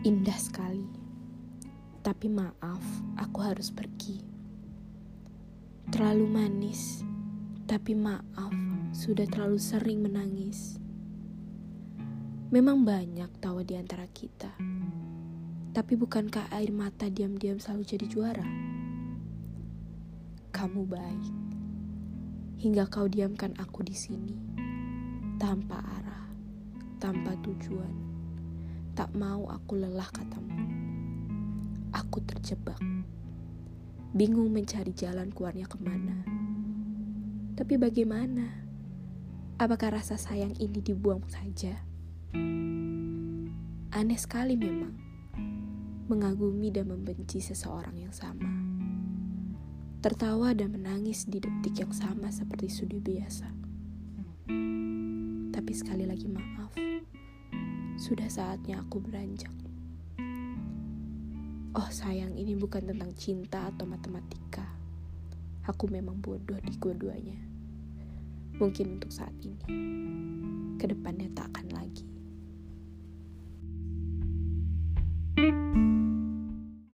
Indah sekali. Tapi maaf, aku harus pergi. Terlalu manis, tapi maaf, sudah terlalu sering menangis. Memang banyak tawa di antara kita. Tapi bukankah air mata diam-diam selalu jadi juara? Kamu baik. Hingga kau diamkan aku di sini. Tanpa arah, tanpa tujuan Tak mau aku lelah katamu. Aku terjebak. Bingung mencari jalan keluarnya ke mana. Tapi bagaimana? Apakah rasa sayang ini dibuang saja? Aneh sekali memang. Mengagumi dan membenci seseorang yang sama. Tertawa dan menangis di detik yang sama seperti sudah biasa. Tapi sekali lagi maaf sudah saatnya aku beranjak. Oh sayang, ini bukan tentang cinta atau matematika. Aku memang bodoh di kedua-duanya. Mungkin untuk saat ini. Ke depannya tak akan